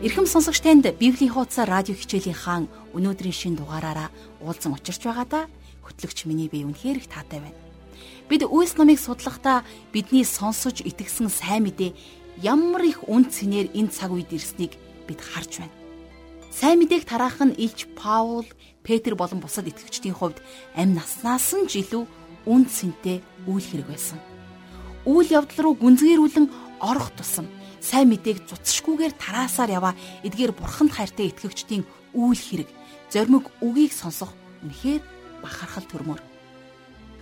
Ирхэм сонсогч танд Библийн хуудас радио хичээлийн хаан өнөөдрийн шин дугаараараа уулзсан учирч байгаадаа хөтлөгч миний бие үнэхээр их таатай байна. Бид үйлс номыг судлахдаа бидний сонсож итгэсэн сайн мэдээ ямар их үн цэнээр энэ цаг үед ирснийг бид харж байна. Сайн мэдээг тараах нь Илч Паул, Петр болон бусад итгэгчдийн хувьд амь наснаас нь ч илүү үн цэнтэй үйл хэрэг байсан. Үйл явдал руу гүнзгийрүүлэн орох тусам сайн мэдээг цуцшгүйгээр тараасаар яваа эдгээр бурханд хайртай итгэгчдийн үйл хэрэг зоримог үгийг сонсох үнэхээр бахархал төрмөр.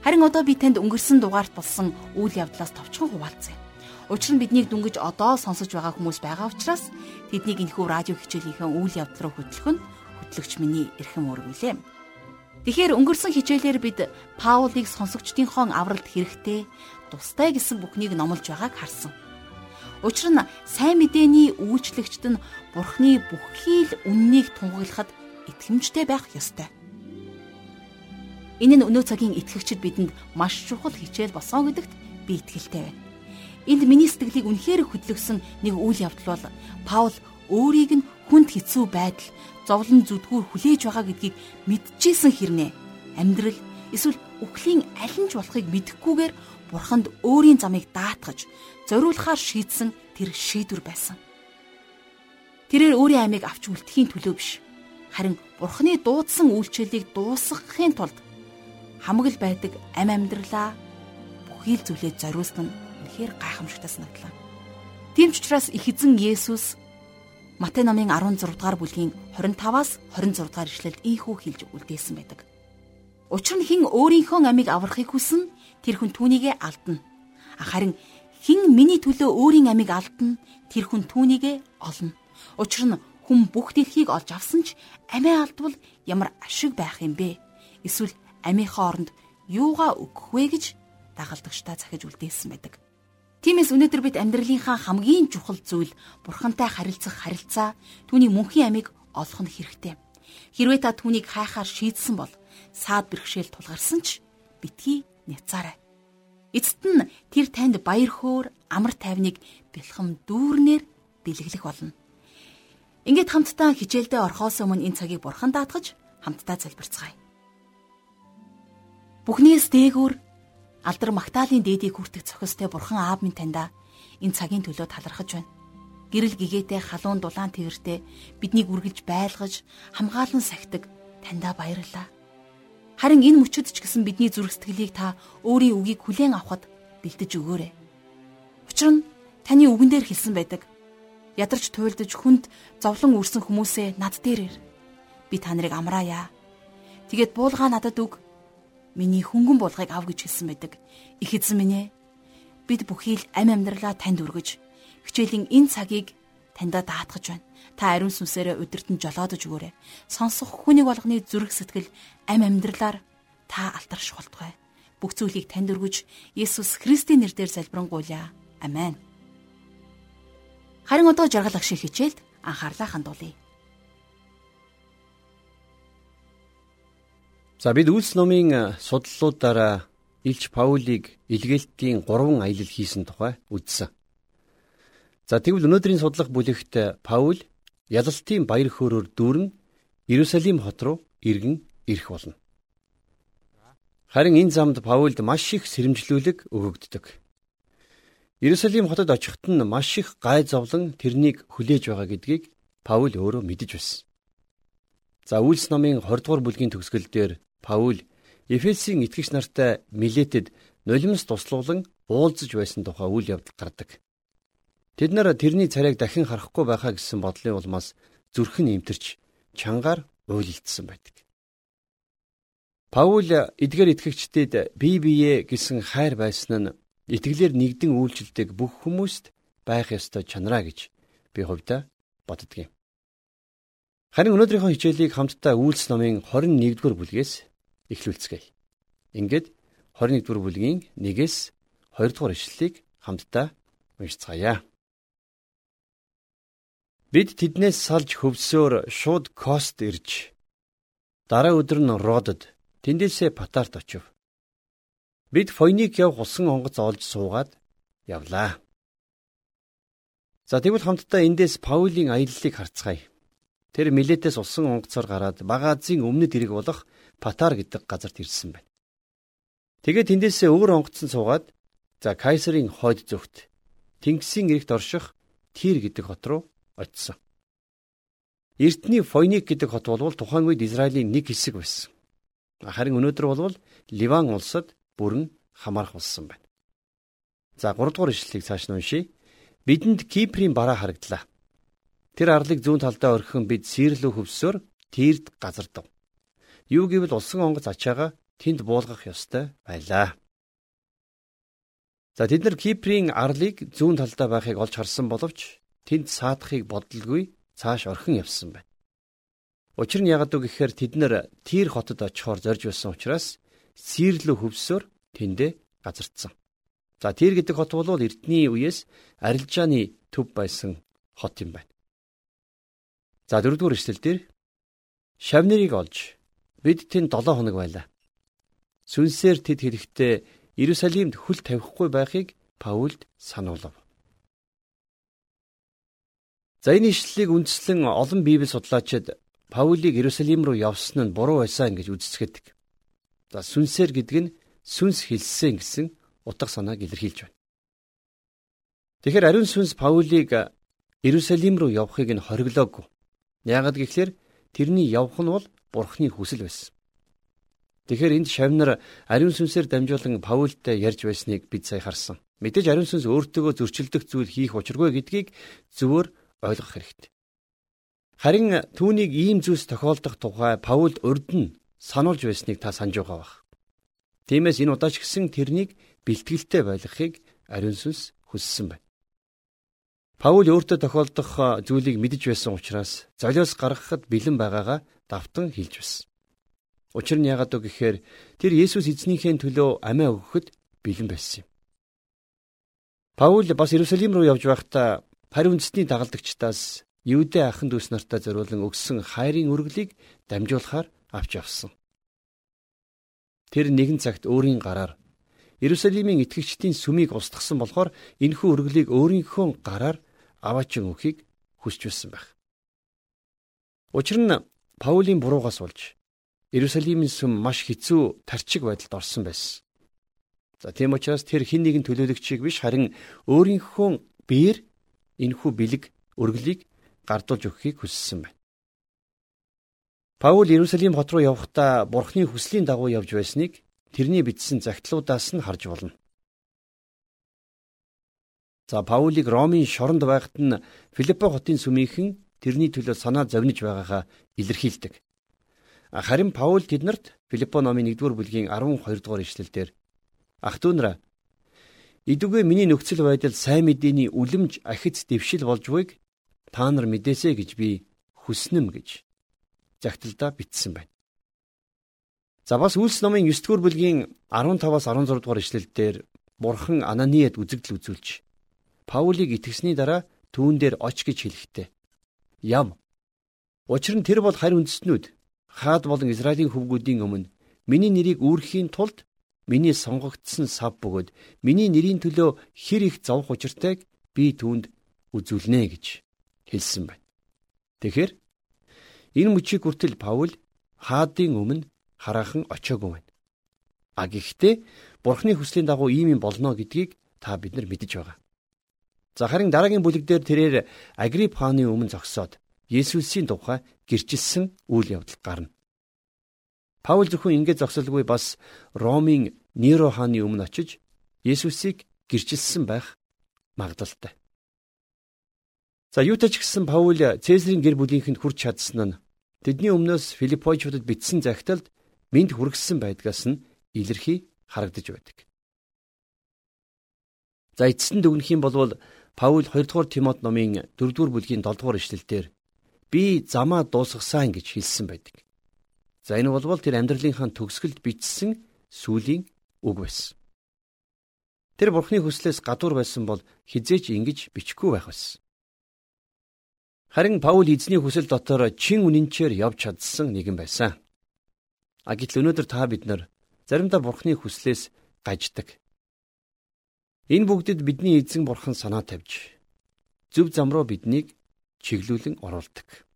Харин одоо би танд өнгөрсөн дугаарт болсон үйл явдлаас товчхон хуваалцъя. Учир нь биднийг дүнгиж одоо сонсож байгаа хүмүүс байгаа учраас тэднийг энэхүү радио хичээлийнхээ үйл явдал руу хөтлөх нь хөтлөгч миний эрхэм үүргүүлээ. Тэгэхээр өнгөрсөн хичээлээр бид Паулыг сонсогчдийнхоо авралт хэрэгтэй тустай гэсэн бүхнийг номлож байгааг харсан. Учир нь сайн мэдээний үйлчлэгчд нь Бурхны бүхий л үннийг тунгаглахад итгэмжтэй байх ёстой. Энэ нь өнөө цагийн итгэгчид бидэнд маш чухал хичээл болсон гэдэгт би итгэлтэй байна. Энд миний сэтгэлийг үнэхээр хөдлөсөн нэг үйл явдал бол Паул өөрийг нь хүнд хэцүү байдал, зовлон зүдгүүр хүлээж байгаа гэдгийг мэдчихсэн хэрнээ амьдрал эсвэл үхлийн аль нь ч болохыг мэдэхгүйгээр бурханд өөрийн замыг даатгаж зориулахаар шийдсэн тэр шийдвэр байсан. Тэрээр өөрийн амийг авч үлдэхийн төлөө биш. Харин бурханы дуудсан үйлчлэлийг дуусгахын тулд хамаг л байдаг ам амьдралаа бүхий л зүйлээ зориулсан нь үнэхээр гайхамшигтай санагдлаа. Тийм ч учраас их эзэн Есүс Матай номын 16 дугаар бүлгийн 25-аас 26 дугаар ишлэлд ийхүү хэлж үлдээсэн байдаг. Учир нь хэн өөрийнхөө амийг аврахыг хүснэ тэр хүн түүнийгээ алдна. Харин хэн миний төлөө өөрийн амийг алдна тэр хүн түүнийгээ олно. Учир нь хүн бүх дэлхийг олж авсан ч амиа алдвал ямар ашиг байх юм бэ? Эсвэл амийнхаа оронд юугаа өгөх вэ гэж дагалдагчдаа захиж үлдээсэн байдаг. Тиймээс өнөөдөр бид амьдралынхаа хамгийн чухал зүйл бурхантай харилцах харилцаа түүний мөнхийн амийг олох нь хэрэгтэй. Хэрвээ та түүнийг хайхаар шийдсэн бол саад бэрхшээл тулгарсан ч битгий няцаарай. Эцэст нь тэр танд баяр хөөр амар тайвныг бэлхэм дүүрнээр бэлэглэх болно. Ингээд хамтдаа хичээлдээ орхоос өмнө энэ цагийг бурхан даатгаж хамтдаа залбирцгаая. Бүхнээс дээгүүр алдар магтаалын дээдийг хүртэх цохистой бурхан аав минь таньда энэ цагийн төлөө талархаж байна. Гэрэл гэгээтэй халуун дулаан тэртээ биднийг үргэлж байлгаж хамгаалан сахидаг таньда баярлалаа. Харин энэ мөчөд ч гэсэн бидний зүрх сэтгэлийг та өөрийн үгийг хүлээн авахд бэлдэж өгөөрэй. Учир нь таны үгэн дээр хэлсэн байдаг. Ядарч туйлдж хүнд зовлон үрсэн хүмүүсээ над дээр ир. Би та нарыг амраая. Тэгээд буулгаа надад өг. Миний хөнгөн буулгыг ав гэж хэлсэн байдаг. Их эзэн минь ээ. Бид бүхий л амь амьдралаа танд өргөж хичээлийн энэ цагийг таньда даатгаж байна. Та ариун сүнсээрээ удирдан жолоодож өгөөрэй. Сонсох хүнийг болгоны зүрх сэтгэл ам амьдралаар та алтарш болтугай. Бүх зүйлийг танд өргөж Есүс Христийн нэрээр залбирanгуйлаа. Амен. Харин одоо жаргал агшиг хичээлд анхаарлаа хандуулъя. За бид үйлс номын судлалуудаараа Илч Паулийг илгээлтийн 3 аялал хийсэн тухай үзсэн. За тэгвэл өнөөдрийн судлах бүлэгт Паул ялалтын баяр хөөрөөр дүүрэн Иерусалим хот руу иргэн ирэх болно. Харин энэ замд Паулд маш их сэрэмжлүүлэг өгөгддөг. Иерусалим хотод очиход нь маш их гай зовлон тэрнийг хүлээж байгаа гэдгийг Паул өөрөө мэдэж байсан. За Үйлс номын 20 дугаар бүлгийн төгсгөл дээр Паул Эфесийн итгэгч нартай Милетэд нулимс туслуулан уулзаж байсан тухай үйл явдал гардаг. Тэд нар тэрний царайг дахин харахгүй байхаа гэсэн бодлын улмаас зүрх нь эмтэрч чангаар уйлдсан байдаг. Паул эдгээр итгэгчдэд бие бие гэсэн хайр байсан нь итгэлээр нэгдэн үйлчлдэг бүх хүмүүст байх ёстой чанараа гэж би хувьдаа боддгийн. Харин өнөөдрийнхөө хичээлийг хамтдаа Үйлс номын 21-р бүлгээс эхлүүлцгээе. Ингээд 21-р бүлгийн 1-ээс 2-р ишлэлийг хамтдаа уншицгаая. Бид тэднээс салж хөвсөөр шууд Кост ирж дараа өдөр нь Родод тэндээсээ Патарт очив. Бид Фойник яв хусан онгоц олж суугаад явлаа. За тэгвэл хамтдаа эндээс Паулийн аяллалыг харцгаая. Тэр Милетээс усан онгоцоор гараад Бага Азийн өмнөд ирэг болох Патар гэдэг газарт ирсэн байна. Тэгээд тэндээсээ өөр онгоцсон суугаад за Кайсарын хойд зүгт Тэнгисийн эрэгт орших Тир гэдэг хот руу очисон. Эртний Фойник гэдэг хот бол тухайн үед Израилийн нэг хэсэг байсан. Харин өнөөдөр бол Ливан улсад бүрэн хамаарх болсон байна. За 3 дугаар ишлэлийг цааш нь уншийе. Бидэнд Киприйн бараа харагдлаа. Тэр арлыг зүүн талдаа орхисон бид Сирлүү хөвсөөр Тирд газардав. Юу гэвэл улсын онгоц ачаага тэнд буулгах ёстой байлаа. За тэд нар Киприйн арлыг зүүн талдаа байхыг олж харсан боловч тэнд саадахыг бодлгүй цааш орхин явсан байна. Учир нь яагаад вэ гэхээр тэд нар Тир хотод очихоор зорж байсан учраас Сирлүү хөвсөөр тэндээ газардсан. За тэр гэдэг хот бол Эрдний үеэс арилжааны төв байсан хот юм байна. За дөрөвдүгээр эшлэл дээр шавнырыг олж бид тэнд 7 хоног байлаа. Сүнсээр тэд хэлэхдээ Иерусалимд хүл тавихгүй байхыг Паулд сануулав. За энэ ишлэлийг үндслэн олон библи судлаачид Паулийг Иерусалим руу явсан нь буруу байсан гэж үздэг. За сүнсээр гэдэг нь сүнс хэлсэн гэсэн утга санааг илэрхийлж байна. Тэгэхээр ариун сүнс Паулийг Иерусалим руу явахыг нь хориглоогүй. Яагаад гэвэл тэрний явх нь бол Бурхны хүсэл байсан. Тэгэхээр энд шавнар ариун сүнсээр дамжуулан Паултай ярьж байсныг бид сая харсан. Мэдээж ариун сүнс өөртөөгөө зөрчилдөх зүйл хийх учиргүй гэдгийг зөвөр ойлгох хэрэгтэй. Харин түүнийг ийм зүйлс тохиолдох тухай Паулд урд нь сануулж байсныг та санаж байгаа бах. Тиймээс энэ удаач гисэн тэрнийг бэлтгэлтэй байлгахыг ариун сүнс хүссэн байна. Паул өөртөө тохиолдох зүйлийг мэдэж байсан учраас золиос гаргахад бэлэн байгаагаа давтан хэлж байсан. Учир нь яагаад вэ гэхээр тэр Есүс эзнийхээ төлөө амиа өгөхөд бэлэн байсан юм. Паул бас Иерусалим руу явж байхдаа Пари үндэстний дагалдагчдаас Юудэ ахын дүүс нартаа зориулан өгсөн хайрын үргэлийг дамжуулахаар авч явсан. Тэр нэгэн цагт өөрийн гараар Иерусалимийн итгэгчдийн сүмийг устгасан болохоор энэхүү өргөлийг өөрийнхөө гараар аваачин өхийг хүсч байсан байх. Учир нь Паулийн буруугаас болж Иерусалимийн сүм маш хэцүү тарчиг байдалд орсон байсан. За тийм учраас тэр хин нэгэн төлөөлөгчийг биш харин өөрийнхөө биеэр энэхүү бэлэг өргөлийг гардуулж өгөхийг хүссэн байна. Паул Иерусалим хот руу явахдаа Бурхны хүслийн дагуу явж байсныг тэрний бичсэн загтлуудаас нь харж болно. За Паулийг Ромын шоронд байхад нь Филиппо хотын сүмийнхэн тэрний төлөө санаа зовниж байгаагаа илэрхийлдэг. Харин Паул тэднэрт Филиппо номын 1-р бүлгийн 12 дугаар ишлэлдэр ах トゥ нараа идүгэ миний нөхцөл байдал сайн мэдээний үлэмж ахиц дэвшил болж буйг та нар мэдээсэй гэж би хүснэм гэж загталдаа бичсэн байна. За бас Үлс номын 9 дугаар бүлгийн 15-аас 16 дугаар ишлэлдэр Бурхан Ананиад үзэгдэл үзүүлж Паулийг итгэсний дараа түүн дээр оч гэж хэлэхдээ яв. Учир нь тэр бол харь үндэстнүүд хаад болон Израилийн хөвгүүдийн өмнө миний нэрийг үүрхийн тулд миний сонгогдсон сав бөгөөд миний нэрийн төлөө хэр их зовх учиртайг би түүнд үзүүлнэ гэж хэлсэн байна. Тэгэхээр энэ мөчийг хүртэл Паул хаадын өмнө хараахан очоогүй байна. А гэхдээ Бурхны хүслийн дагуу ийм юм болно гэдгийг та бид нар мэдэж байгаа. За харин дараагийн бүлэг дээр тэрээр Агрип хааны өмнө зогсоод Есүсийн тухай гэрчилсэн үйл явдал гарна. Паул зөвхөн ингэж зогсолгүй бас Ромын Неро хааны өмнө очиж Есүсийг гэрчилсэн байх магадлалтай. За юутач гэсэн Паул Цэсарын гэр бүлийнхэнд хүрч чадсан нь тэдний өмнөөс Филиппойчуудад бичсэн захидалд минд хүргэсэн байдгаас нь илэрхий харагдаж байдаг. За эцэст нь дүгнэх юм бол Паул 2 дугаар Тимот номын 4 дугаар бүлгийн 7 дугаар ишлэлдэр би замаа дуусгасан гэж хэлсэн байдаг. За энэ бол тэр амьдралынхаа төгсгөлд бичсэн сүлийн үг байсан. Тэр бурхны хүслээс гадуур байсан бол хизээч ингэж бичихгүй байх байсан. Харин Паул эзний хүсэл дотор чин үнэнчээр явж чадсан нэгэн байсан. А гэтэл өнөөдөр та бид нар заримдаа бурхны хүслээс гаждаг. Энэ бүгдэд бидний эзэн бурхан санаа тавьж зөв зам руу биднийг чиглүүлэн оруулдаг.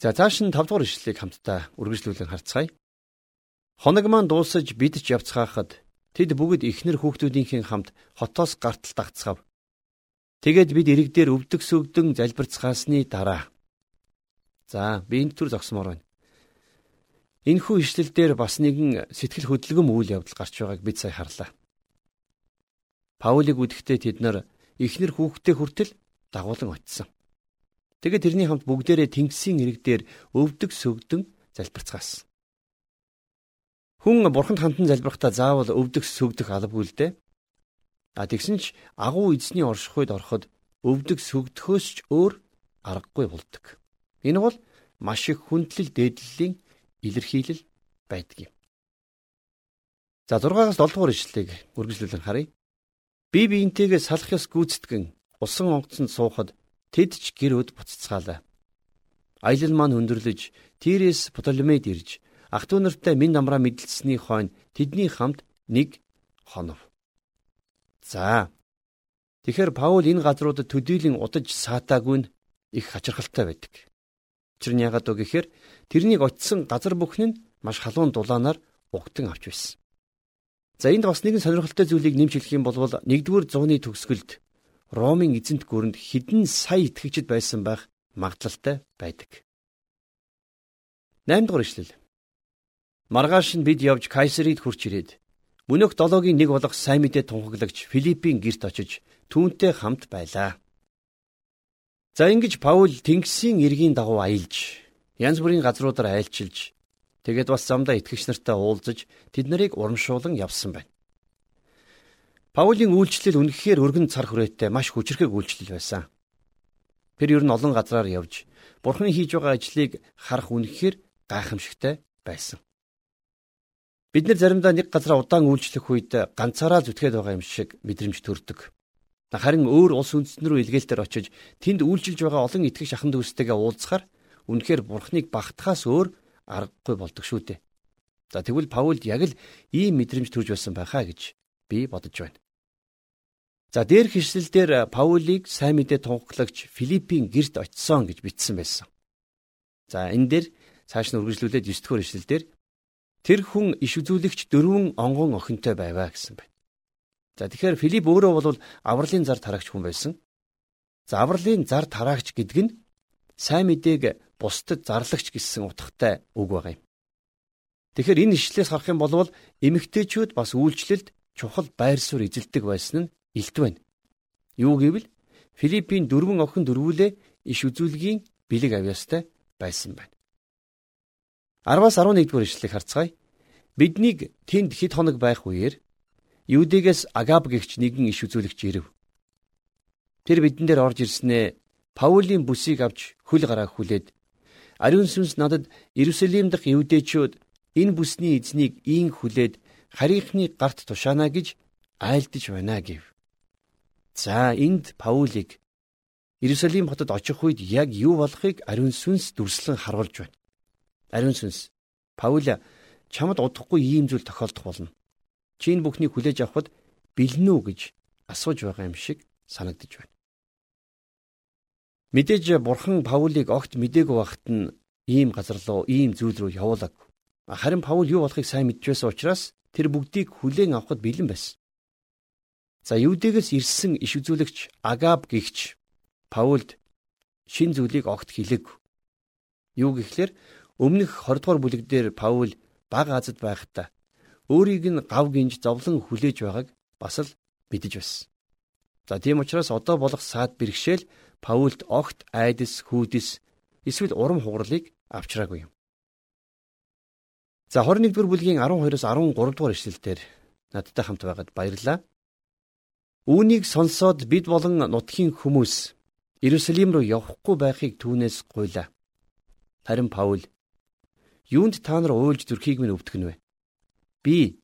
За цааш нь 5 дугаар ишлэлийг хамтдаа үргэлжлүүлэн харцгаая. Хоног маань дуусаж бид ч явцгаахад тэд бүгд ихнэр хүүхдүүдийнхэн хамт хотоос гартал дагцгав. Тэгээд бид ирэг дээр өвдөг сүгдэн залбирцгаасны дараа. За би энэ төр зогсмоор байна. Энэхүү ишлэл дээр бас нэгэн сэтгэл хөдлөм үйл явдал гарч байгааг бид сая харлаа. Паулийг үдэхдээ тэд нар ихнэр хүүхдээ хүртэл дагуулan очисон. Тэгээд тэрний хамт бүгдээрээ тэнгисийн ирэг дээр өвдөг сөгдөн залбирцгаасан. Хүн бурханд хандан залбирахдаа заавал өвдөх сөгдөх албагүй л дээ. А тэгсэн ч агуу эзний оршихуйд ороход өвдөг сөгдөхөөс ч өөр аргагүй болдог. Энэ бол маш их хүндлэл дээдлийн илэрхийлэл байдаг юм. За 6-аас 7 дугаар ишлэлийг үргэлжлүүлэн харъя. Би биентэйгээ салах ёс гүйцэтгэн усан онгоцонд суухад тэд ч гэр өд буцацгаалаа. Аялал маань өндөрлөж Тирес Птолемейд ирж ах トゥ нартай минь намраа мэдлэлсний хойно тэдний хамт нэг хонов. За. Тэгэхээр Паул энэ газруудад төдийлөн удаж саатаагүй нь их хачирхалтай байдаг. Учир нь яагаад вэ гэхээр тэрнийг очисон газар бүхэн нь маш халуун дулаанаар угтан авч байсан. За энд бас нэгэн сонирхолтой зүйлийг нэмж хэлэх юм бол 1-р зууны төгсгөлд Ромын эзэнт гүрэнд хэдэн сая итгэгчд байсан байх магадлалтай байдаг. 8 дугаар ишлэл. Маргааш нь бид явж Кайсерид хурч ирээд мөнөх долоогийн нэг болох сайн мэдээ тунхаглагч Филиппийн герт очиж түүнтэй хамт байлаа. За ингэж Паул Тэнгисийн иргэний дагуу аялж янз бүрийн газруудаар айлчилж тэгээд бас замдаа итгэгч нартай уулзаж тэд нарыг урамшуулан явсан байна. Паулийн үйлчлэл үнэхээр өргөн цар хүрээтэй маш хүчрхэг үйлчлэл байсан. Тэр ер нь олон газраар явж Бурхны хийж байгаа ажлыг харах үнэхээр гайхамшигтай байсан. Бид нар заримдаа нэг газараа удаан үйлчлэх үед ганцаараа зүтгээд байгаа юм шиг мэдрэмж төрдөг. Харин өөр улс үндэстэн рүү илгээлтээр очиж тэнд үйлчилж байгаа олон итгэж ахын дүүстэйгээ уулзахаар үнэхээр Бурхныг багтахаас өөр аргагүй болдог шүү дээ. За тэгвэл Паулд яг л ийм мэдрэмж төрж байсан байхаа гэж би бодож байна. За дээрх ишлэлдэр Паулийг сайн мэдээ тунхаглагч Филиппийн герт очисон гэж бичсэн байсан. За энэ дээр цааш нь үргэлжлүүлээд 9 дугаар ишлэлдэр тэр хүн иш үзүүлэгч дөрвөн онгон охинтой байваа гэсэн байна. За тэгэхээр Филипп өөрөө бол авралын зар тараагч хүн байсан. За авралын зар тараагч гэдэг нь сайн мэдээг бусдад зарлагч гэсэн утгатай үг байгаа юм. Тэгэхээр энэ ишлээс харах юм бол эмэгтэйчүүд бас үйлчлэлд чухал байр суурь эзэлдэг байсан нь илт байна. Юу гэвэл Филиппийн дөрвөн охин дөрвүүлээ иш үзүүлгийн бэлэг авьяастай байсан байна. 10-аас 11 дугаар ишлэлийг харцгаая. Биднийг тэнд хэд хоног байх үеэр Юудэгээс Агаб гэгч нэгэн иш үзүүлэгч ирэв. Тэр бидэн дээр орж ирснээ Паулийн бүсийг авч хөл гараа хүлээд ариун сүнс надад Иерусалим дахь юудэчүүд энэ бүсний эзнийг ийн хүлээд харийнхны гарт тушаана гэж айлдж байна гэв. За энд Паулийг Иерусалим хотод очих үед яг юу болохыг ариун сүнс дүрслэн харуулж байна. Ариун сүнс Паул чамд удахгүй ийм зүйл тохиолдох болно. Чи энэ бүхнийг хүлээж авахд бэлэн үү гэж асууж байгаа юм шиг санагдаж байна. Мэдээж бурхан Паулийг огт мдээгүй байхад нь ийм газар руу ийм зүйл рүү явуулаг. Харин Паул юу болохыг сайн мэдж байсан учраас тэр бүгдийг хүлээн авахд бэлэн байсан. За Юудэгээс ирсэн иш үзүүлэгч Агаб гихч Паулд шин зүйлийг огт хэлэг. Юу гэхлээр өмнөх 20 дугаар бүлэгдэр Паул баг Азад байхдаа өөрийг нь гав гинж зовлон хүлээж байгааг бас л мэдэж байсан. За тийм учраас одоо болох саад бэрхшээл Паулд огт айдас хүйдэс эсвэл урам хугарлыг авчраагүй юм. За 21 дугаар бүлгийн 12-оос 13 дугаар ишлэлдэр надтай хамт байгаад баярлалаа. Үүнийг сонсоод бид болон нутгийн хүмүүс Иерусалим руу явахгүй байхыг түүнээс гуйлаа. Харин Паул юунд та нар уйлж зүрхийг минь өвдгөн вэ? Би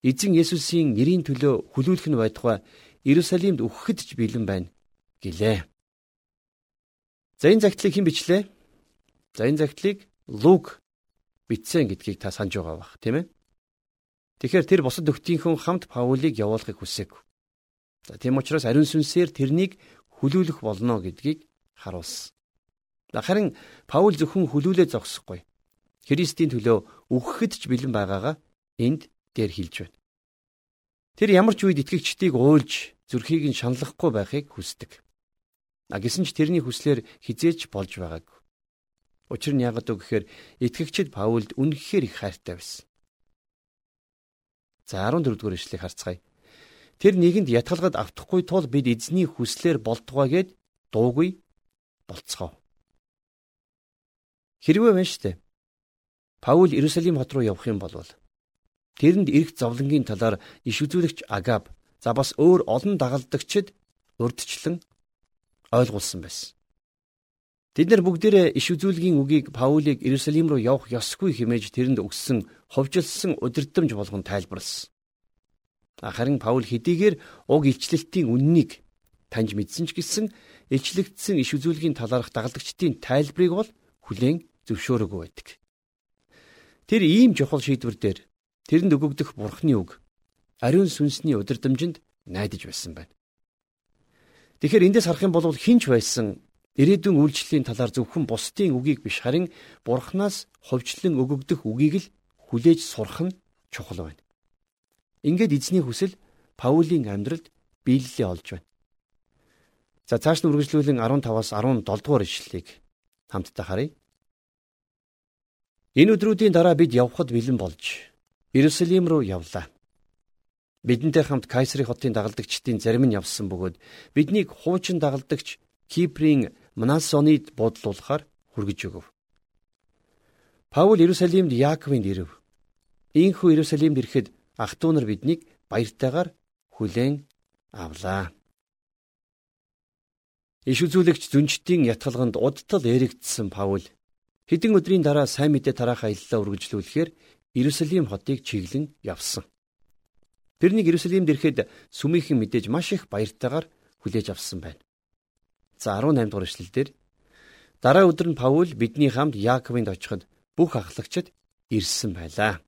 эзэн Есүсийн нэрийн төлөө хүлүүлэх нь байтугай Иерусалимд өгөхөд ч бэлэн байна гэлээ. За энэ загтлыг хэн бичлээ? За энэ загтлыг Лук бичсэн гэдгийг та санаж байгаа бах, тийм ээ? Тэгэхээр тэр бусад нөхдийнхөө хамт Паулийг явуулахыг хүсэв. За тийм учраас ариун сүнсээр тэрнийг хүлүүлэх болно гэдгийг харуулсан. Харин Паул зөвхөн хүлүүлээ зогсохгүй. Христийн төлөө өгөхөд ч бэлэн байгаагаа энд дээр хэлж байна. Тэр ямар ч үед итгэгчдийг уйлж зүрхийг нь шаналлахгүй байхыг хүсдэг. А гисэн ч тэрний хүслээр хизээч болж байгаагүй. Учир нь яагаад вэ гэхээр итгэгчид Паулд үнэхээр их хайртай байсан. За 14 дугаар ишлэгийг харцгаая. Тэр нэгэнд ятгалгад автахгүй тул бид эзний хүслээр болтугай гэд дуугүй болцгоо. Хэрвээ байна штэ. Паул Иерусалим хот руу явах юм бол тэрэнд эрх зовлонгийн талаар иш үзүүлэгч Агаб за бас өөр олон дагалдагчид урдчлан ойлгуулсан байсан. Тэд нар бүгдээрээ иш үзүүлгийн үгийг Паулийг Иерусалим руу явах ёсгүй хэмээж тэрэнд өгсөн ховжилсан удирдамж болгон тайлбарлсан. Харин Паул хэдийгээр уг илчлэлтийн үннийг таньж мэдсэн ч гэсэн илчлэгдсэн иш үзүүлгийн талаарх дагалдагчдын тайлбарыг бол хүлээн зөвшөөрөөгүй байдаг. Тэр ийм чухал шийдвэр дээр тэрэнд өгөгдөх бурхны үг ариун сүнсний удирдамжинд найдаж байсан байна. Тэгэхээр эндээс харах юм бол хинч байсан ирээдүйн үйлчлэлийн талаар зөвхөн бусдын үгийг биш харин бурхнаас ховчлон өгөгдөх үгийг л хүлээж сурах нь чухал байна. Ингээд эзний хүсэл Паулийн амьдралд биелэлээ олж байна. За цааш нь үргэлжлүүлэн 15-аас 17 дугаар ишлэлийг хамтдаа харъя. Энэ өдрүүдийн дараа бид явхад бэлэн болж Иерусалим руу явлаа. Бидэнтэй хамт Кайсарын хотын дагалдагчдын зарим нь явсан бөгөөд биднийг хуучин дагалдагч Киприйн Манасонид бодлуулахаар хүргэж өгөв. Паул Иерусалимд Яаковынд ирэв. Ийхүү Иерусалимд ирэхэд ах トゥ нар биднийг баяртайгаар хүлээн авлаа. Иш үзүүлэгч зүнчдийн ятгалганд удтал эрэгдсэн Паул хэдэн өдрийн дараа сайн мэдээ тараах аяллаа үргэлжлүүлэхээр Иерусалим хотыг чиглэн явсан. Тэрнийг Иерусалимд ирэхэд сүмийнхэн мэдээж маш их баяртайгаар хүлээж авсан байна. За 18 дугаар эшлэлдэр дараа өдөр нь Паул бидний хамт Яаковынд очиход бүх ахлагчид ирсэн байлаа.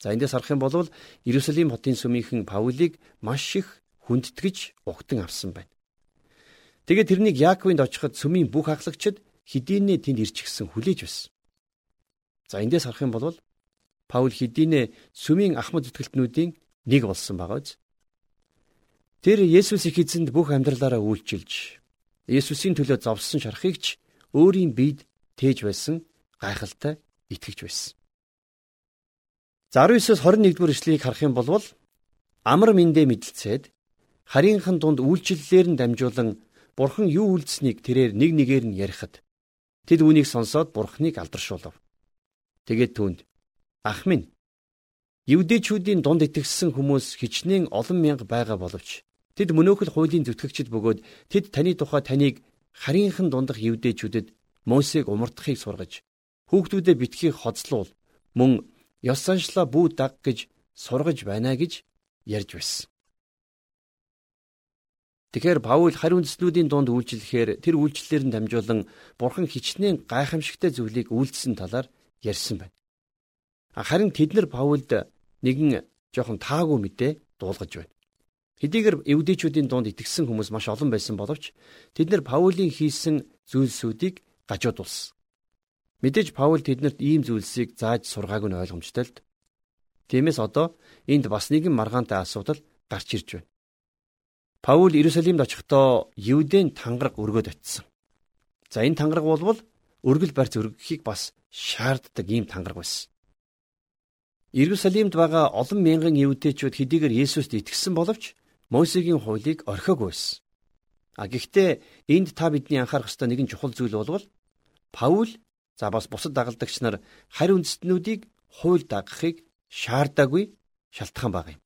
За эндээс харах юм бол Иерусалим хотын сүмийнхэн Паулийг маш их хүндэтгэж угтан авсан байна. Тэгээд тэрнийг Яаковынд очиход сүмийн бүх ахлагчид хэдийнэ тэнд ирчихсэн хүлээж байсан. За эндээс харах юм бол Паул хэдийнэ сүмийн ахмад зүтгэлтнүүдийн нэг болсон байгаа биз. Тэр Есүс их эзэнд бүх амьдралаараа үйлчилж Есүсийн төлөө зовсон шархыг ч өөрийн биед тээж байсан гайхалтай итгэж байсан. 19-с 21-р эшлэгийг харах юм бол амар мэндэ мэдлцээд харийнхын дунд үйлчлэлээр нь дамжуулан бурхан юу үлдсэнийг тэрээр нэг нэгээр нь ярихад тэд үүнийг сонсоод бурханыг алдаршуулв. Тэгээд түүнд ах минь Евдэчүүдийн дунд итгэсэн хүмүүс хичнээн олон мянга байгаа боловч Тэд мөнөөхөл хуулийн зүтгэгчд бөгөөд тэд таны тухай таныг харийнхан дундах евдээчүүдэд Мосег умардахыг сургаж хүүхдүүдэд битгий хоцлуул мөн ёс заншлаа бүү даг гэж сургаж байна гэж ярьж байсан. Тэгэхээр Паул хариу үндэслүүдийн дунд үйлчлэхээр тэр үйлчлэлээр нь дамжуулан бурхан хичнээн гайхамшигтай зүйлийг үйлдсэн талаар ярьсан байна. Харин тэд нар Паулд нэгэн жоохон таагүй мэдээ дуулгаж байна. Хэдийгээр эвдээчүүдийн дунд итгэсэн хүмүүс маш олон байсан боловч тэд нар Паулийн хийсэн зүйлсүүдийг гажуудулсан. Мэдээж Паул тэднэрт ийм зүйлсийг зааж сургаагүй нь ойлгомжтой л. Тиймээс одоо энд бас нэгэн маргаантай асуудал гарч ирж байна. Паул Иерусалимд очихдоо Евдэн тангараг өргөд очисон. За энэ тангараг болвол өргөл барьц өргөхийг бас шаарддаг ийм тангараг байсан. Иерусалимд байгаа олон мянган евдээчүүд хэдийгээр Есүст итгэсэн боловч Мосегийн хуулийг орхиогүй байсан. А гэхдээ энд та бидний анхаарах ёстой нэгэн чухал зүйл болвол Паул за бас бусад дагалдагч нар харь үндэстнүүдийг хууль дагахыг шаардаагүй шалтгаан баг юм.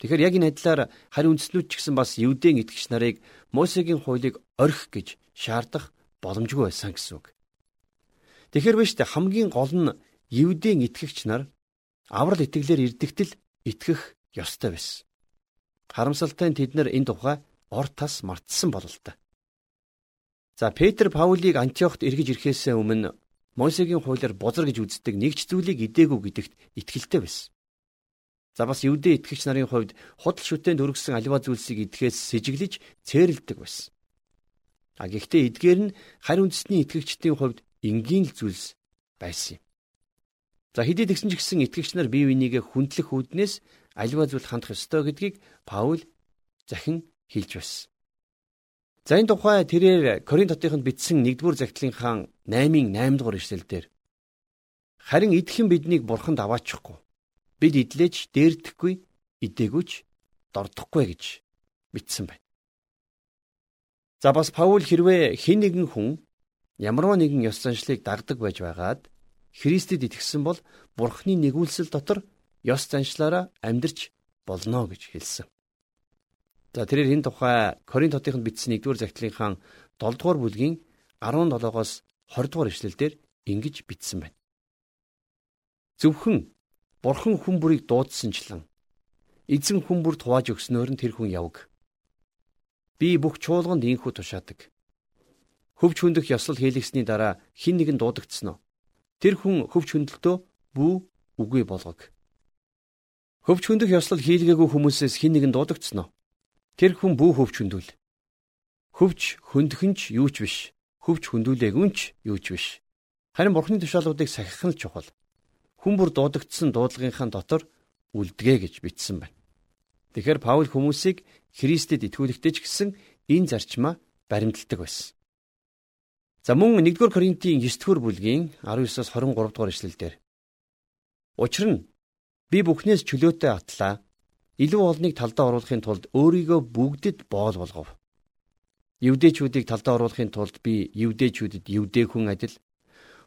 Тэгэхээр яг энэ адилаар харь үндэстнүүд ч гэсэн бас евдэн итгэгч нарыг Мосегийн хуулийг орхих гэж шаардах боломжгүй байсан гэсэн үг. Тэгэхээр биш үү хамгийн гол нь евдэн итгэгч нар аврал итгэлээр ирдэгтэл итгэх ёстой байсан. Харамсалтай нь тэд нар энэ тухай ор тас мартсан болол та. За Петр Паулийг Антиохт эргэж ирэхээс өмнө Мосегийн хуулиар бузар гэж үздэг нэг ч зүйлийг идээгүй гэдэгт итгэлтэй байсан. За бас евдээ итгэгч нарын хувьд худал шүтээнд өргөсөн аливаа зүйлсийг идэхээс сэжиглэж цээрэлдэг байсан. А гэхдээ эдгээр нь харь үндэсний итгэгчдийн хувьд энгийн л зүйлс байсан юм. За хэдий тэгсэн ч гэсэн итгэгч нар бие бинийгээ хүндлэх үүднээс аливаа зүйл хандах ёстой гэдгийг Паул захин хэлж байсан. За энэ тухай тэрээр Коринт хотынд бичсэн 1-р загтлынхаа 8-ын 8 дугаар ишлэлдэр харин идэхэн биднийг бурханд аваачихгүй бид идлээж дээрдэхгүй идээгүйч дордохгүй гэж бичсэн байна. За бас Паул хэрвээ хэн нэгэн хүн ямарваа нэгэн ёс заншлыг дагдаг байж байгаад Христэд итгэсэн бол Бурхны нэгүүлсэл дотор ёс заншлаараа амьдрч болно гэж хэлсэн. За тэрээр энэ тухай Коринт хотынд бичсэн 1-р загтлынхаа 7-р бүлгийн 17-оос 20-р эшлэлдэр ингэж бичсэн байна. Зөвхөн Бурхан хүн бүрийг дуудсанчлан эзэн хүн бүр тувааж өгснөөр нь тэр хүн явг. Би бүх чуулганд инхүү тушаадаг. Хөвч хөндөх ёслол хийлгэсний дараа хин нэгэн дуудагдсан нь. Тэр хүн хөвч хөндлөлтөө бүү үгүй болгог. Хөвч хөндөх ёслол хийлгээгүй хүмүүсээс хин нэгэн дуудагдсан нь. Тэр хүн бүү хөвч хөндүүл. Хөвч хөндөхөнч юу ч биш. Хөвч хөндүүлээгүнч юу ч биш. Харин бурхны тушаалуудыг сахих нь чухал хүн бүр дуудагдсан дуудлагынхаа дотор үлдэгэ гэж бичсэн байна. Тэгэхээр Паул хүмүүсийг Христэд итгүүлэхдээ ч гэсэн энэ зарчмаа баримталдаг байсан. За мөн 1-р Коринтын 9-р бүлгийн 19-оос 23 дугаар эшлэлдэр Учир нь би бүхнээс чөлөөтэй атлаа илүү олныг талдаа оруулахын тулд өөрийгөө бүгдэд боол болгов. Евдээчүүдийг талдаа оруулахын тулд би евдээчүүдэд евдээ хүн адил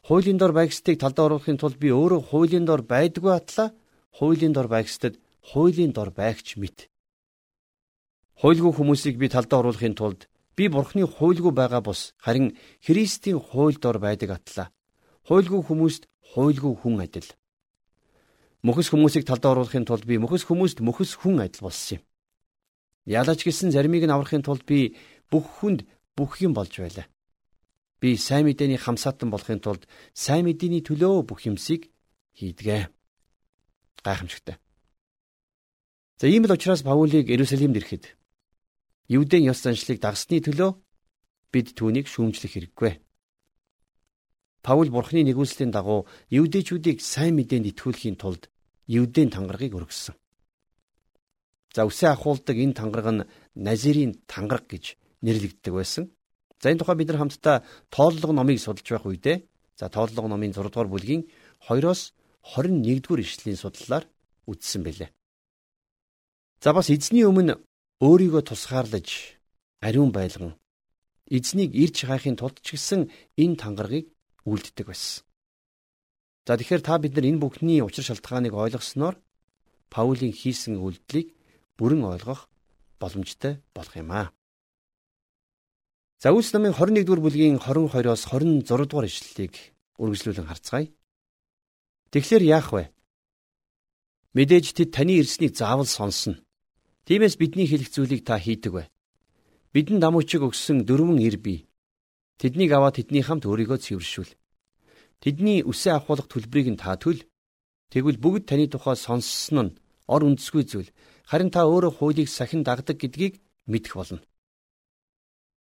хуулийн дор байгстыг талдаа оруулахын тулд би өөрөө хуулийн дор байдгүй атлаа хуулийн дор байгстад хуулийн дор байгч мэт. Хуйлгүй хүмүүсийг би талдаа оруулахын тулд би бурхны хуйлгүй байгаа бус харин Христийн хууль дор байдаг атлаа. Хуйлгүй хүмүүст хуйлгүй хүн адил. Мөхөс хүмүүсийг талдаа оруулахын тулд би мөхөс хүмүүст мөхөс хүн адил болсон юм. Ялаж гисэн заримыг нь аврахын тулд би бүх хүнд бүх юм болж байлаа. Би сайн мэдээний хамсаатан болохын тулд сайн мэдээний төлөө бүх юмсыг хийдгээ. Гайхамшигтай. За ийм л учраас Паулийг Иерусалимд ирэхэд Евдэн ёс заншлыг дагсны төлөө бид түүнийг шүүмжлэх хэрэггүй. Паул бурхны нэгүслийн дагуу евдээчүүдийг сайн мэдээнд итгүүлэхийн тулд евдэн тангарагыг өргөссөн. За үсээ ахуулдаг энэ тангараг нь Назирийн тангараг гэж нэрлэгддэг байсан. За энэ тухай бид нар хамтдаа тооллого номыг судалж байх үедээ за тооллого номын 6 дугаар бүлгийн 2-оос 21 дугаар ишлэлийн судлалаар үздсэн байлээ. За бас эзний өмнө өөрийгөө тусгаарлаж ариун байлган эзнийг ирж хайхын тулд ч гэсэн энэ тангаргийг үлддэг байсан. За тэгэхээр та бид нар энэ бүхний учир шалтгааныг ойлгосноор Паулийн хийсэн үйлдэлийг бүрэн ойлгох боломжтой болох юм аа. За Үлс намын 21 дугаар бүлгийн 22-оос 26 дугаар ишлэлийг үргэлжлүүлэн харцгаая. Тэгэхээр яах вэ? Мэдээж тэд таны ирснийг заавал сонсно. Тиймээс бидний хэлэх зүйлийг та хийдэг вэ? Бидэн дамуучиг өгсөн дөрвөн ир бий. Тэднийг аваад тэдний хамт өөрийгөө цэвэршүүл. Тэдний үсээ авахулах төлбөрийг нь та төл. Тэгвэл бүгд таны тухай сонссон нь ор үндэсгүй зүйл. Харин та өөрөө хуулийг сахин дагдаг гэдгийг мэдэх болно.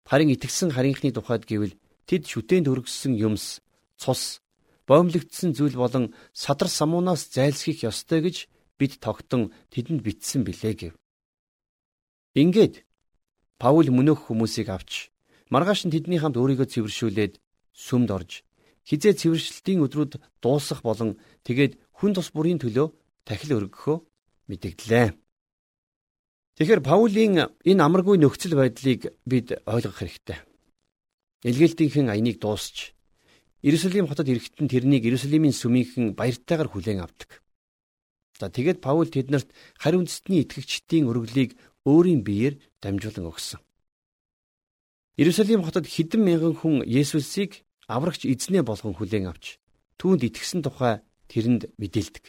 Харин итгэсэн харийнхны тухайд гэвэл тэд шүтээнд өргөссөн юмс, цус, боомлогдсон зүйл болон садар самуунаас зайлсхийх ёстой гэж бид тогтон тэдэнд бичсэн билээ гэв. Ингээд Паул мөнөөх хүмүүсийг авч маргааш нь тэдний хамт өөрийгөө цэвэршүүлээд сүмд орж хизээ цэвэршилтийн өдрүүд дуусах болон тэгээд хүн тус бүрийн төлөө тахил өргөхөө мэдэгдлээ. Тэгэхээр Паулийн энэ амаргүй нөхцөл байдлыг бид ойлгох хэрэгтэй. Илгээлтийнхэн аяныг дуусч Иерусалим хотод ирэхэд нь тэрнийг Иерусалимийн сүмийнхэн баяртайгаар хүлээн авдаг. За тэгээд Паул тэднэрт хариу үндэстний итгэгчдийн өргөлийг өөрийн биеэр дамжуулан өгсөн. Иерусалим хотод хэдэн мянган хүн Есүсийг аврагч эзнээ болгон хүлээн авч түүнд итгэсэн тухай тэрэнд мэдээлдэг.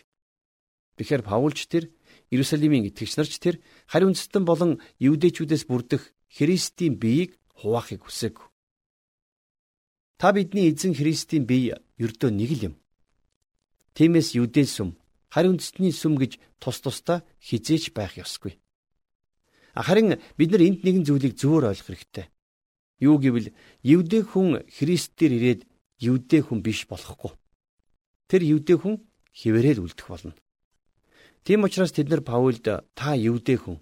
Тэгэхээр Паулч тэр Иерусалимийн итгэгч нарч тэр хариу үндэстэн болон евдээчүүдээс бүрдэх Христийн биеийг хуваахыг хүсэв. Та бидний эзэн Христийн бие ердөө нэг л юм. Тиймээс юудэн сүм, харин үндэстний сүм гэж тус тусдаа хизээч байх ёсгүй. Харин бид нар энд нэгэн зүйлийг зөвөр ойлгох хэрэгтэй. Юу гэвэл евдээ хүн Христээр ирээд евдээ хүн биш болохгүй. Тэр евдээ хүн хിവэрэл үлдэх болно. Тийм учраас тэд нар Паулд та евдээ хүн.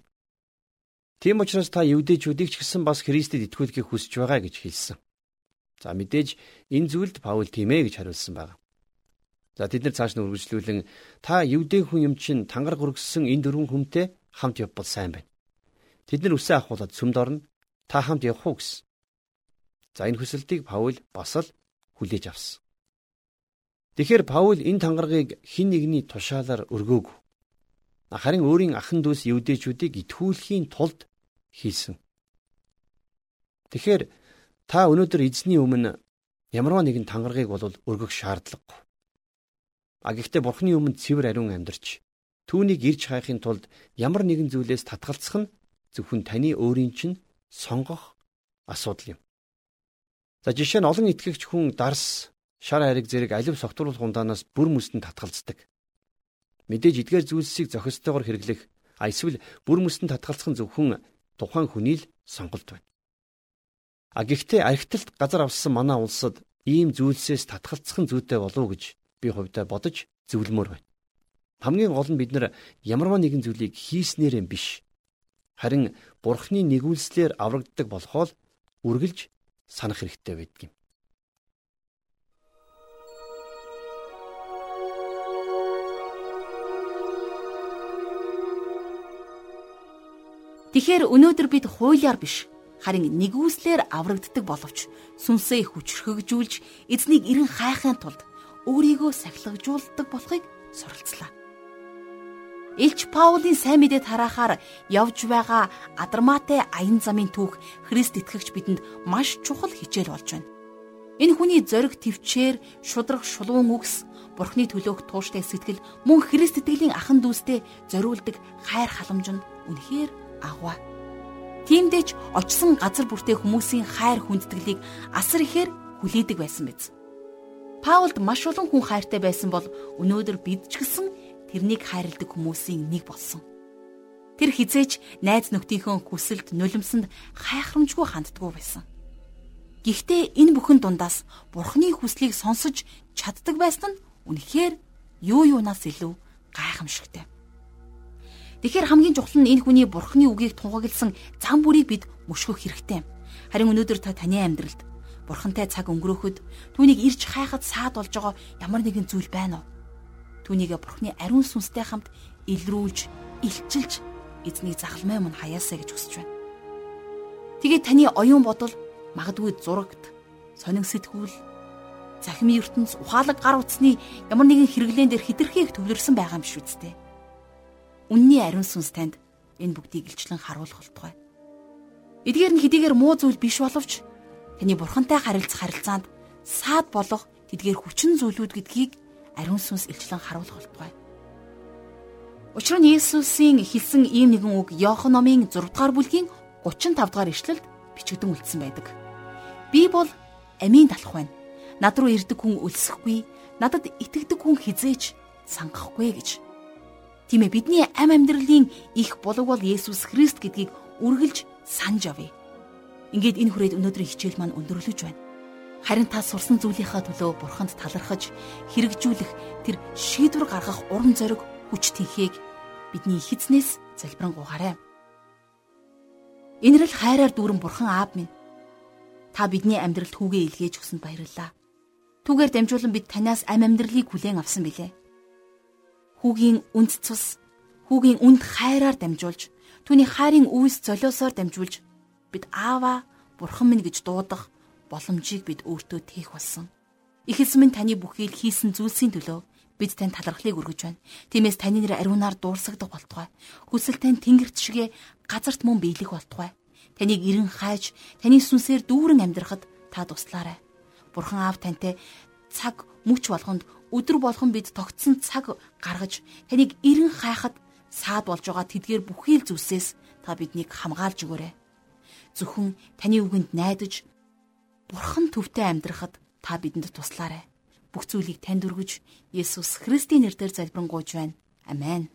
Тийм учраас та евдээчүүдийг ч гэсэн бас Христэд итгүүлэхийг хүсэж байгаа гэж хэлсэн. За мэдээж энэ зүйлд Паул тийм ээ гэж хариулсан байна. За тэд нар цааш нь үргэлжлүүлэн та евдээ хүн юм чинь тангар гөргсөн энэ дөрвөн хүнтэй хамт явбал сайн байна. Тэд нар үсээ ахуулаад сүмд орно. Та хамт явах уу гэсэн. За энэ хүсэлтийг Паул бас л хүлээж авсан. Тэгэхээр Паул энэ тангаргийг хин нэгний тушаалаар өргөөг. Харин өөрийн ахан дүүс евдээчүүдийг итгүүлэхийн тулд хийсэн. Тэгэхээр та өнөөдөр эзний өмнө ямарваа нэгэн тангаргийг бол өргөх шаардлагагүй. А гэхдээ бурхны өмнө цэвэр ариун амьдарч түүнийг ирж хайхын тулд ямар нэгэн зүйлээс татгалцах нь зөвхөн таны өөрийн чинь сонгох асуудал юм. За жишээ нь олон итгэгч хүн дарс, шар хайрыг зэрэг алив согтруулах ундаанаас бүр мөсөнд татгалцдаг. Мэдээж эдгээр зүйлсийг зохистойгоор хэрэглэх, а эсвэл бүр мөсөнд татгалцах нь зөвхөн тухайн хүний л сонголт байна. А гэхдээ архитэлт газар авсан манай улсад ийм зүйлсээс татгалцах нь зүйтэй болов уу гэж би хувьдаа бодож зөвлөмөр байна. Хамгийн гол нь бид нар ямарваа нэгэн зүйлийг хийснээрээ биш. Харин бурхны нэгүүлслээр аврагддаг болохоо үргэлж санах хэрэгтэй байдаг юм. Тэгэхээр өнөөдөр бид хуулиар биш харин нэгүслэр аврагддаг боловч сүнсээ хүчрхэгжүүлж эзнийг эрен хайхын тулд өөрийгөө сахилгажуулдаг болохыг суралцлаа. Илч Паулийн сайн мэдээ тараахаар явж байгаа Адарматай аян замын түүх Христ итгэгч бидэнд маш чухал хичээл болж байна. Энэ хүний зориг төвчээр шудрах шулуун үгс Бурхны төлөөх тууштай сэтгэл мөн Христ итгэлийн ахан дүүстэй зориулдаг хайр халамж нь үнэхээр агуу. Тиймдээч очсон газар бүртээ хүмүүсийн хайр хүндэтгэлийг асар ихээр хүлээдэг байсан биз. Паулд маш олон хүн хайртай байсан бол өнөөдөр бид ч гэсэн тэрнийг хайрладаг хүмүүсийн нэг болсон. Тэр хизээч найз нөхдийнхөө хүсэлд нулимсанд хайхрамжгүй ханддаггүй байсан. Гэхдээ энэ бүхэн дундаас Бурхны хүслийг сонсож чаддаг байсан нь үнэхээр юу юунаас илүү гайхамшигтай. Тэгэхээр хамгийн чухал нь энэ хүний Бурхны үгийг тунхагласан зам бүрийг бид мөшгөх хэрэгтэй. Харин өнөөдөр та таны амьдралд бурхантай цаг өнгөрөөхөд түүнийг ирж хайхад саад болж байгаа ямар нэгэн зүйл байна уу? Түүнийг бурхны ариун сүнстэй хамт илрүүлж, илчилж эзнийг захалмай мөн хаяасаа гэж хүсэж байна. Тэгээд таны оюун бодол магадгүй зурагт, сонин сэтгүүл, захимын ертөнц, ухаалаг гар утасны ямар нэгэн хэрэглэн дээр хитрхийг төвлөрсөн байгаа юм биш үсттэй. Үнний ариун сүнс танд энэ бүгдийг илчлэн харуулах болтугай. Эдгээр нь хэдийгээр муу зүйл биш боловч таны бурхантай харилцах харилцаанд саад болох тэдгээр хүчин зүйлүүд гэдгийг ариун сүнс илчлэн харуулах болтугай. Учир нь Есүсийн хэлсэн ийм нэгэн үг Иохан номын 6 дугаар бүлгийн 35 дугаар ишлэлд бичигдэн үлдсэн байдаг. Би бол амийн талах байна. Над руу ирдэг хүн өлсөхгүй, надад итгэдэг хүн хизээч сангахгүй гэж. Тийм ээ бидний ам амьдралын их болог бол Есүс Христ гэдгийг үргэлж санаж авъя. Ингээд энэ хүрээд өнөөдрийн хичээл маань өндөрлөж байна. Харин та сурсан зүйлийнхаа төлөө бурханд талархаж хэрэгжүүлэх тэр шийдвэр гаргах урам зориг хүч тэнхийг бидний эхэзнээс залбирanгуйгаарай. Инрэл хайраар дүүрэн бурхан аав минь та бидний амьдралд хүүгээ илгээж өгсөнд баярлалаа. Түүгээр дамжуулан бид танаас ам амьдралыг хүлээн авсан билээ. Хүүгийн үнд цус, хүүгийн үнд хайраар дамжуулж, түүний хайрын үйлс золиосоор дамжуулж бид аава бурхан минь гэж дуудах боломжийг бид өөртөө тээх болсон. Ихэс минь таны бүхий л хийсэн зүйлсийн төлөө бид тань талархлыг өргөж байна. Тиймээс таны нэр ариунаар дуурсагдах болтугай. Хүсэл тань тэнгэрт шигэ газарт мөн биелэх болтугай. Таныг эрен хайж, таны сүнсээр дүүрэн амьдрахад та туслаарай. Бурхан аав тантай цаг мөч болгонд өдөр болгон бид тогтсон цаг гаргаж таныг эрен хайхад саад болж байгаа тэдгээр бүхий л зүйлсээс та биднийг хамгаалж өгөөрэй зөвхөн таны үгэнд найдаж бурхан төвтэй амьдрахад та бидэнд туслаарай. бүх зүйлийг танд өргөж Есүс Христийн нэрээр залбирanгуйж байна. Амен.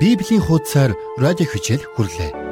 Библийн хуудасаар радио хичээл хүрлээ.